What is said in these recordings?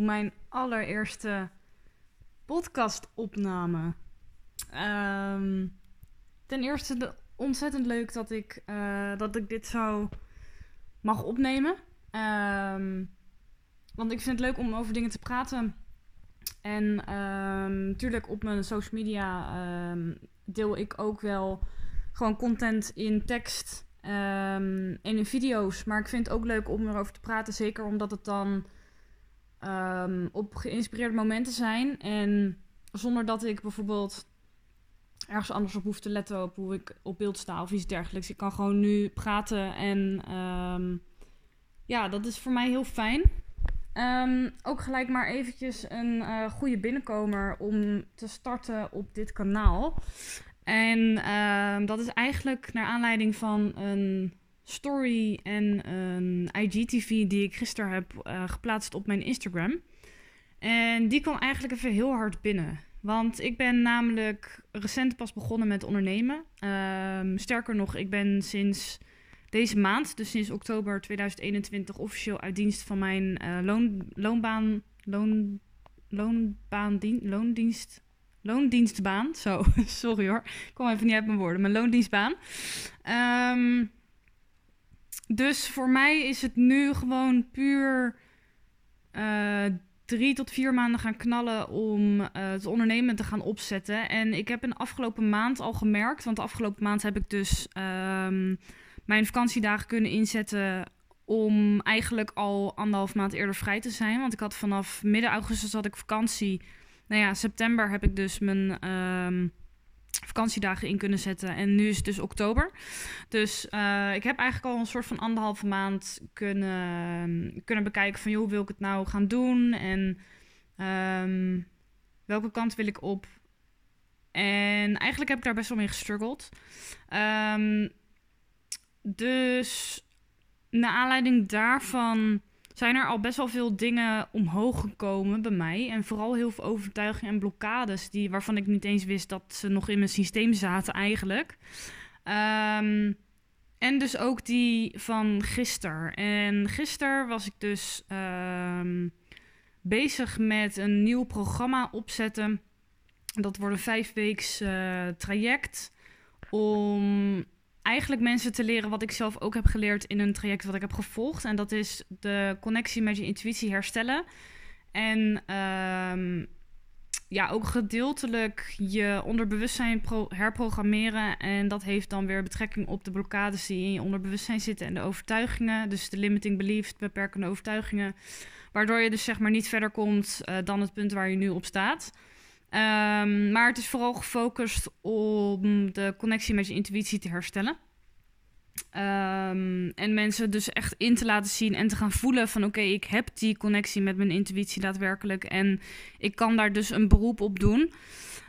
mijn allereerste podcastopname. Ehm ten eerste de- ontzettend leuk dat ik, eh, dat ik dit zo mag opnemen. Ehm, want ik vind het leuk om over dingen te praten. En ehm, natuurlijk op mijn social media ehm, deel ik ook wel gewoon content in tekst ehm, en in video's. Maar ik vind het ook leuk om erover te praten. Zeker omdat het dan ehm, op geïnspireerde momenten zijn. En zonder dat ik bijvoorbeeld ergens anders op hoef te letten op hoe ik op beeld sta of iets dergelijks. Ik kan gewoon nu praten en ehm, ja, dat is voor mij heel fijn. Ehm, ook gelijk maar eventjes een eh, goede binnenkomer om te starten op dit kanaal. En dat is eigenlijk naar aanleiding van een story en een IGTV die ik gisteren heb eh, geplaatst op mijn Instagram. En die kwam eigenlijk even heel hard binnen. Want ik ben namelijk recent pas begonnen met ondernemen. Ehm, sterker nog, ik ben sinds deze maand, dus sinds oktober 2021, officieel uit dienst van mijn eh, loon, loonbaan, loon, loondienst, loondienstbaan. Zo, sorry hoor, ik kom even niet uit mijn woorden. Mijn loondienstbaan. Ehm, dus voor mij is het nu gewoon puur eh, drie tot vier maanden gaan knallen om eh, het ondernemen te gaan opzetten. En ik heb in de afgelopen maand al gemerkt, want de afgelopen maand heb ik dus ehm, mijn vakantiedagen kunnen inzetten om eigenlijk al anderhalf maand eerder vrij te zijn. Want ik had vanaf midden augustus had ik vakantie. Nou ja, september heb ik dus mijn ehm, vakantiedagen in kunnen zetten. En nu is het dus oktober. Dus eh, ik heb eigenlijk al een soort van anderhalve maand kunnen, kunnen bekijken van... joh, hoe wil ik het nou gaan doen? En ehm, welke kant wil ik op? En eigenlijk heb ik daar best wel mee gestruggeld. Ehm, dus naar aanleiding daarvan zijn er al best wel veel dingen omhoog gekomen bij mij. En vooral heel veel overtuigingen en blokkades die, waarvan ik niet eens wist dat ze nog in mijn systeem zaten eigenlijk. Ehm, en dus ook die van gisteren. En gisteren was ik dus ehm, bezig met een nieuw programma opzetten. Dat wordt een vijfweeks eh, traject om eigenlijk mensen te leren wat ik zelf ook heb geleerd in een traject wat ik heb gevolgd. En dat is de connectie met je intuïtie herstellen. En ehm, ja, ook gedeeltelijk je onderbewustzijn pro- herprogrammeren. En dat heeft dan weer betrekking op de blokkades die in je onderbewustzijn zitten en de overtuigingen. Dus de limiting beliefs, beperkende overtuigingen. Waardoor je dus zeg maar niet verder komt eh, dan het punt waar je nu op staat. Ehm, maar het is vooral gefocust om de connectie met je intuïtie te herstellen. Ehm, en mensen dus echt in te laten zien en te gaan voelen van oké, ik heb die connectie met mijn intuïtie daadwerkelijk. En ik kan daar dus een beroep op doen.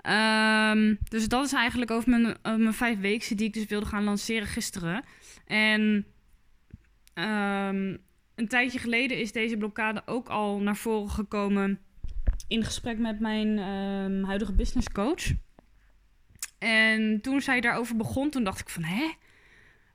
Ehm, dus dat is eigenlijk over mijn, mijn vijf weken die ik dus wilde gaan lanceren gisteren. En een tijdje geleden is deze blokkade ook al naar voren gekomen in gesprek met mijn ehm, huidige business coach. En toen zij daarover begon, toen dacht ik van, hè?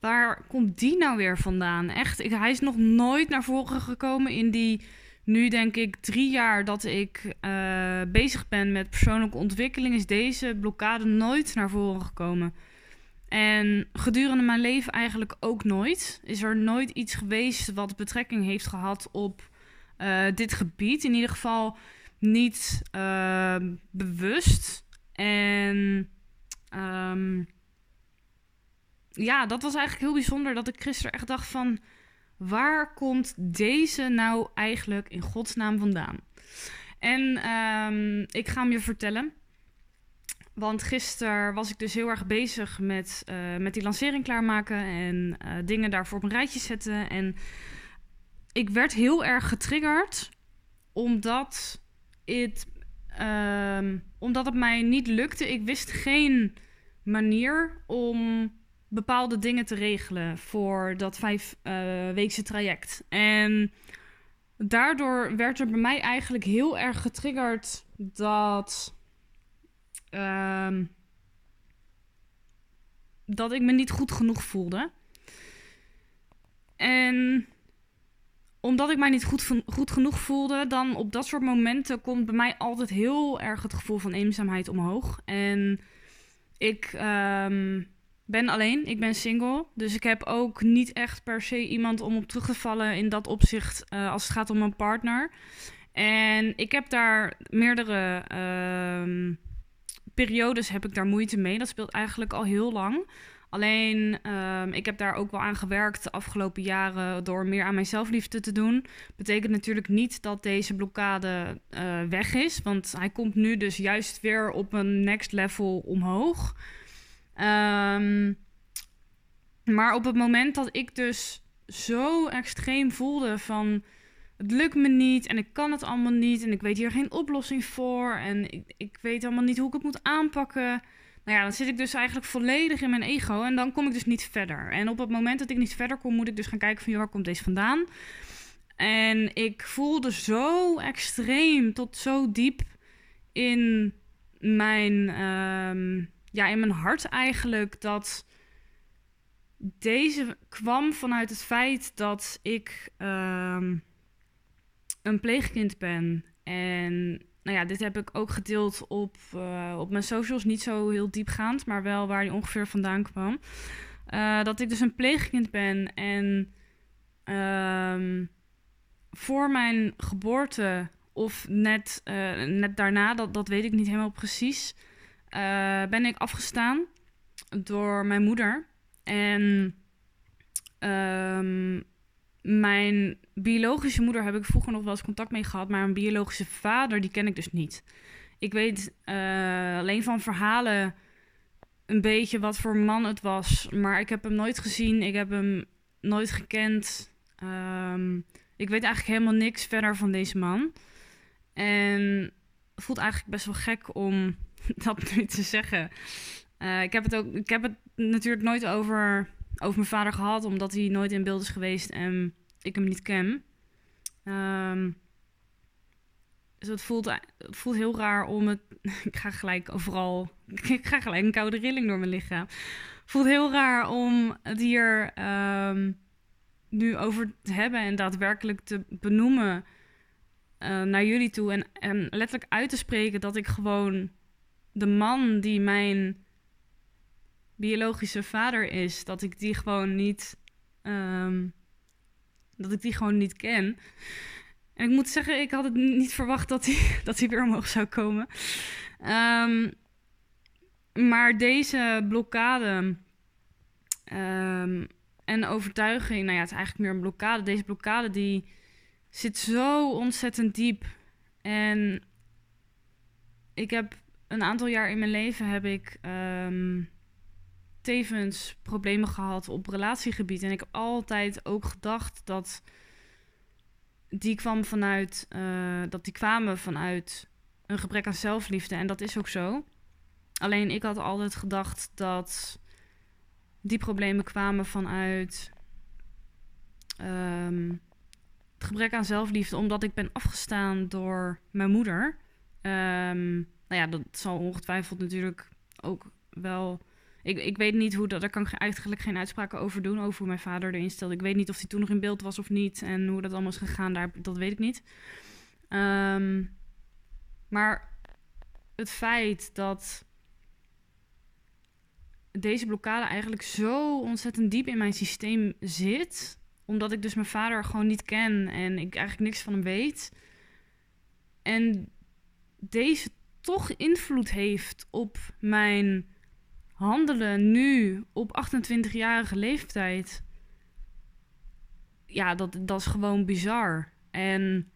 Waar komt die nou weer vandaan? Echt, ik, hij is nog nooit naar voren gekomen in die, nu denk ik, drie jaar dat ik eh, bezig ben met persoonlijke ontwikkeling, is deze blokkade nooit naar voren gekomen. En gedurende mijn leven eigenlijk ook nooit. Is er nooit iets geweest wat betrekking heeft gehad op eh, dit gebied. In ieder geval niet ehm, bewust. En ehm, ja, dat was eigenlijk heel bijzonder dat ik gisteren echt dacht van... waar komt deze nou eigenlijk in godsnaam vandaan? En ehm, ik ga hem je vertellen. Want gisteren was ik dus heel erg bezig met, eh, met die lancering klaarmaken... en eh, dingen daarvoor op een rijtje zetten. En ik werd heel erg getriggerd omdat ehm, omdat het mij niet lukte. Ik wist geen manier om bepaalde dingen te regelen voor dat vijf eh, weekse traject. En daardoor werd er bij mij eigenlijk heel erg getriggerd dat. ehm, dat ik me niet goed genoeg voelde. En omdat ik mij niet goed, genoeg voelde, dan op dat soort momenten komt bij mij altijd heel erg het gevoel van eenzaamheid omhoog. En ik ehm, ben alleen, ik ben single. Dus ik heb ook niet echt per se iemand om op terug te vallen in dat opzicht uh, als het gaat om een partner. En ik heb daar meerdere uh, periodes heb ik daar moeite mee. Dat speelt eigenlijk al heel lang. Alleen, um, ik heb daar ook wel aan gewerkt de afgelopen jaren door meer aan mijn zelfliefde te doen. Betekent natuurlijk niet dat deze blokkade uh, weg is, want hij komt nu dus juist weer op een next level omhoog. Um, maar op het moment dat ik dus zo extreem voelde van het lukt me niet en ik kan het allemaal niet en ik weet hier geen oplossing voor en ik, ik weet allemaal niet hoe ik het moet aanpakken nou ja, dan zit ik dus eigenlijk volledig in mijn ego en dan kom ik dus niet verder. En op het moment dat ik niet verder kom, moet ik dus gaan kijken van, waar komt deze vandaan? En ik voelde zo extreem tot zo diep in mijn, um, ja, in mijn hart eigenlijk dat deze kwam vanuit het feit dat ik um, een pleegkind ben. En nou ja, dit heb ik ook gedeeld op, uh, op mijn socials. Niet zo heel diepgaand, maar wel waar die ongeveer vandaan kwam. Uh, dat ik dus een pleegkind ben en um, voor mijn geboorte of net, uh, net daarna, dat, dat weet ik niet helemaal precies, ben ik afgestaan door mijn moeder. En um, mijn biologische moeder heb ik vroeger nog wel eens contact mee gehad, maar mijn biologische vader, die ken ik dus niet. Ik weet uh, alleen van verhalen een beetje wat voor man het was, maar ik heb hem nooit gezien, ik heb hem nooit gekend. Um, ik weet eigenlijk helemaal niks verder van deze man. En het voelt eigenlijk best wel gek om dat nu te zeggen. Uh, ik heb het ook, ik heb het natuurlijk nooit over over mijn vader gehad, omdat hij nooit in beeld is geweest en ik hem niet ken. Um, dus het voelt, het voelt heel raar om het. ik ga gelijk overal. Ik ga gelijk een koude rilling door mijn lichaam. Het voelt heel raar om het hier um, nu over te hebben en daadwerkelijk te benoemen uh, naar jullie toe. En, en letterlijk uit te spreken dat ik gewoon de man die mijn biologische vader is, dat ik die gewoon niet. Um, dat ik die gewoon niet ken. En ik moet zeggen, ik had het niet verwacht dat hij, dat hij weer omhoog zou komen. Um, maar deze blokkade um, en overtuiging, nou ja, het is eigenlijk meer een blokkade. Deze blokkade die zit zo ontzettend diep. En ik heb een aantal jaar in mijn leven heb ik tevens problemen gehad op relatiegebied. En ik heb altijd ook gedacht dat die kwam vanuit uh, dat die kwamen vanuit een gebrek aan zelfliefde. En dat is ook zo. Alleen ik had altijd gedacht dat die problemen kwamen vanuit um, het gebrek aan zelfliefde, omdat ik ben afgestaan door mijn moeder. Um, nou ja, dat zal ongetwijfeld natuurlijk ook wel ik, ik weet niet hoe dat. Daar kan ik eigenlijk geen uitspraken over doen. Over hoe mijn vader erin stelde. Ik weet niet of hij toen nog in beeld was of niet. En hoe dat allemaal is gegaan. Daar, dat weet ik niet. Um, maar het feit dat deze blokkade eigenlijk zo ontzettend diep in mijn systeem zit. Omdat ik dus mijn vader gewoon niet ken en ik eigenlijk niks van hem weet. En deze toch invloed heeft op mijn handelen nu op 28-jarige leeftijd. Ja, dat, dat is gewoon bizar. En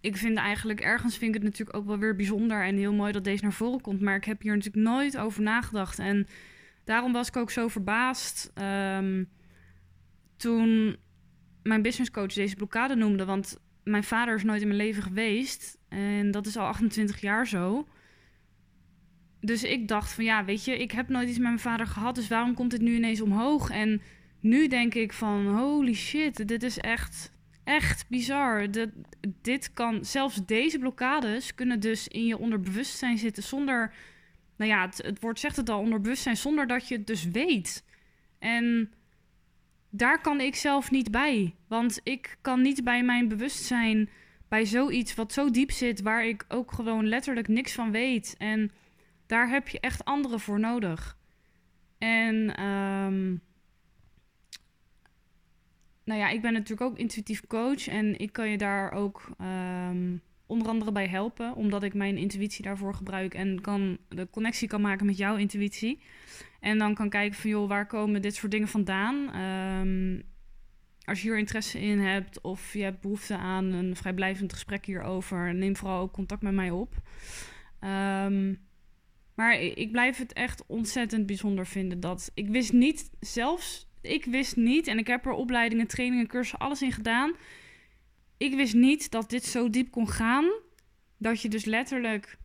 ik vind eigenlijk ergens vind ik het natuurlijk ook wel weer bijzonder en heel mooi dat deze naar voren komt. Maar ik heb hier natuurlijk nooit over nagedacht. En daarom was ik ook zo verbaasd um, toen mijn businesscoach deze blokkade noemde. Want mijn vader is nooit in mijn leven geweest. En dat is al 28 jaar zo dus ik dacht van ja, weet je, ik heb nooit iets met mijn vader gehad, dus waarom komt dit nu ineens omhoog? En nu denk ik van holy shit, dit is echt, echt bizar. De, dit kan, zelfs deze blokkades kunnen dus in je onderbewustzijn zitten zonder, nou ja, het, het woord zegt het al, onderbewustzijn, zonder dat je het dus weet. En daar kan ik zelf niet bij. Want ik kan niet bij mijn bewustzijn bij zoiets wat zo diep zit, waar ik ook gewoon letterlijk niks van weet. En daar heb je echt anderen voor nodig. En ehm, nou ja, ik ben natuurlijk ook intuïtief coach en ik kan je daar ook ehm, onder andere bij helpen, omdat ik mijn intuïtie daarvoor gebruik en kan de connectie kan maken met jouw intuïtie. En dan kan kijken van joh, waar komen dit soort dingen vandaan? Ehm, als je hier interesse in hebt of je hebt behoefte aan een vrijblijvend gesprek hierover, neem vooral ook contact met mij op. Um, maar ik blijf het echt ontzettend bijzonder vinden dat ik wist niet, zelfs ik wist niet, en ik heb er opleidingen, trainingen, cursussen, alles in gedaan. Ik wist niet dat dit zo diep kon gaan. Dat je dus letterlijk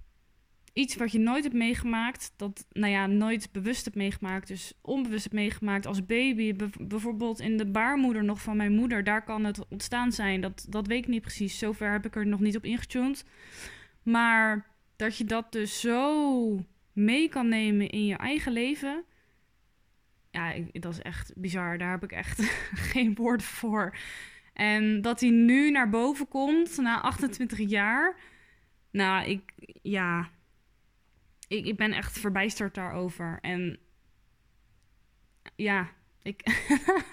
iets wat je nooit hebt meegemaakt, dat, nou ja, nooit bewust hebt meegemaakt, dus onbewust hebt meegemaakt als baby, bijvoorbeeld in de baarmoeder nog van mijn moeder, daar kan het ontstaan zijn. Dat, dat weet ik niet precies. Zover heb ik er nog niet op ingetuned. Maar dat je dat dus zo mee kan nemen in je eigen leven. Ja, dat is echt bizar. Daar heb ik echt geen woorden voor. En dat hij nu naar boven komt na 28 jaar. Nou, ik, ja. Ik, ik ben echt verbijsterd daarover. En ja, ik,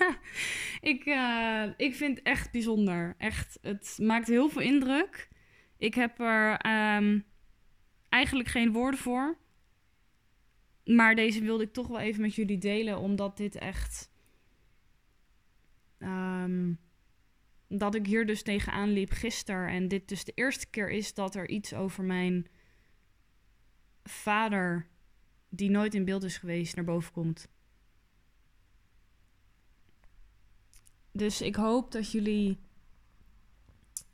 ik, uh, ik vind het echt bijzonder. Echt, het maakt heel veel indruk. Ik heb er um, eigenlijk geen woorden voor. Maar deze wilde ik toch wel even met jullie delen, omdat dit echt. Um, dat ik hier dus tegenaan liep gisteren. En dit dus de eerste keer is dat er iets over mijn vader, die nooit in beeld is geweest, naar boven komt. Dus ik hoop dat jullie.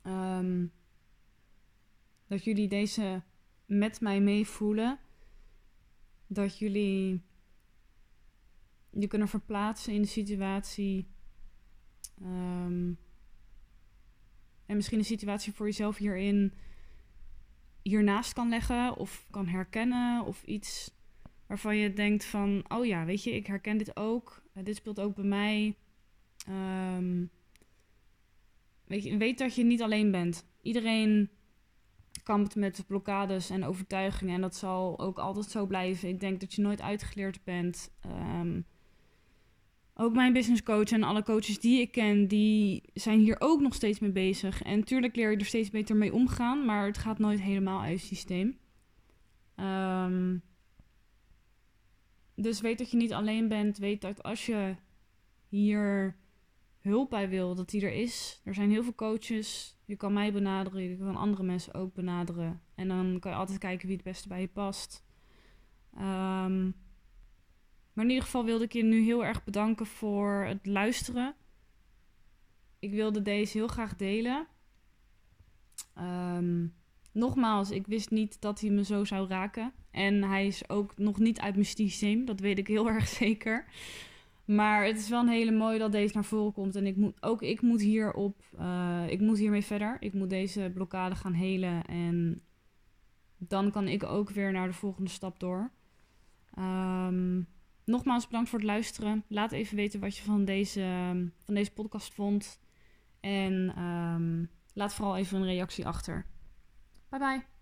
Um, dat jullie deze met mij meevoelen dat jullie je kunnen verplaatsen in de situatie. Um, en misschien een situatie voor jezelf hierin hiernaast kan leggen of kan herkennen of iets waarvan je denkt van, oh ja, weet je, ik herken dit ook. Uh, dit speelt ook bij mij. Um, weet, je, weet dat je niet alleen bent. Iedereen kampt met blokkades en overtuigingen. En dat zal ook altijd zo blijven. Ik denk dat je nooit uitgeleerd bent. Um, ook mijn business coach en alle coaches die ik ken, die zijn hier ook nog steeds mee bezig. En tuurlijk leer je er steeds beter mee omgaan, maar het gaat nooit helemaal uit het systeem. Um, dus weet dat je niet alleen bent. Weet dat als je hier hulp bij wil, dat die er is. Er zijn heel veel coaches. Je kan mij benaderen, je kan andere mensen ook benaderen. En dan kan je altijd kijken wie het beste bij je past. Um, maar in ieder geval wilde ik je nu heel erg bedanken voor het luisteren. Ik wilde deze heel graag delen. Um, nogmaals, ik wist niet dat hij me zo zou raken. En hij is ook nog niet uit mijn systeem, dat weet ik heel erg zeker. Maar het is wel een hele mooie dat deze naar voren komt. En ik moet, ook ik moet hierop, uh, ik moet hiermee verder. Ik moet deze blokkade gaan helen. En dan kan ik ook weer naar de volgende stap door. Um, nogmaals bedankt voor het luisteren. Laat even weten wat je van deze, van deze podcast vond. En um, laat vooral even een reactie achter. Bye bye.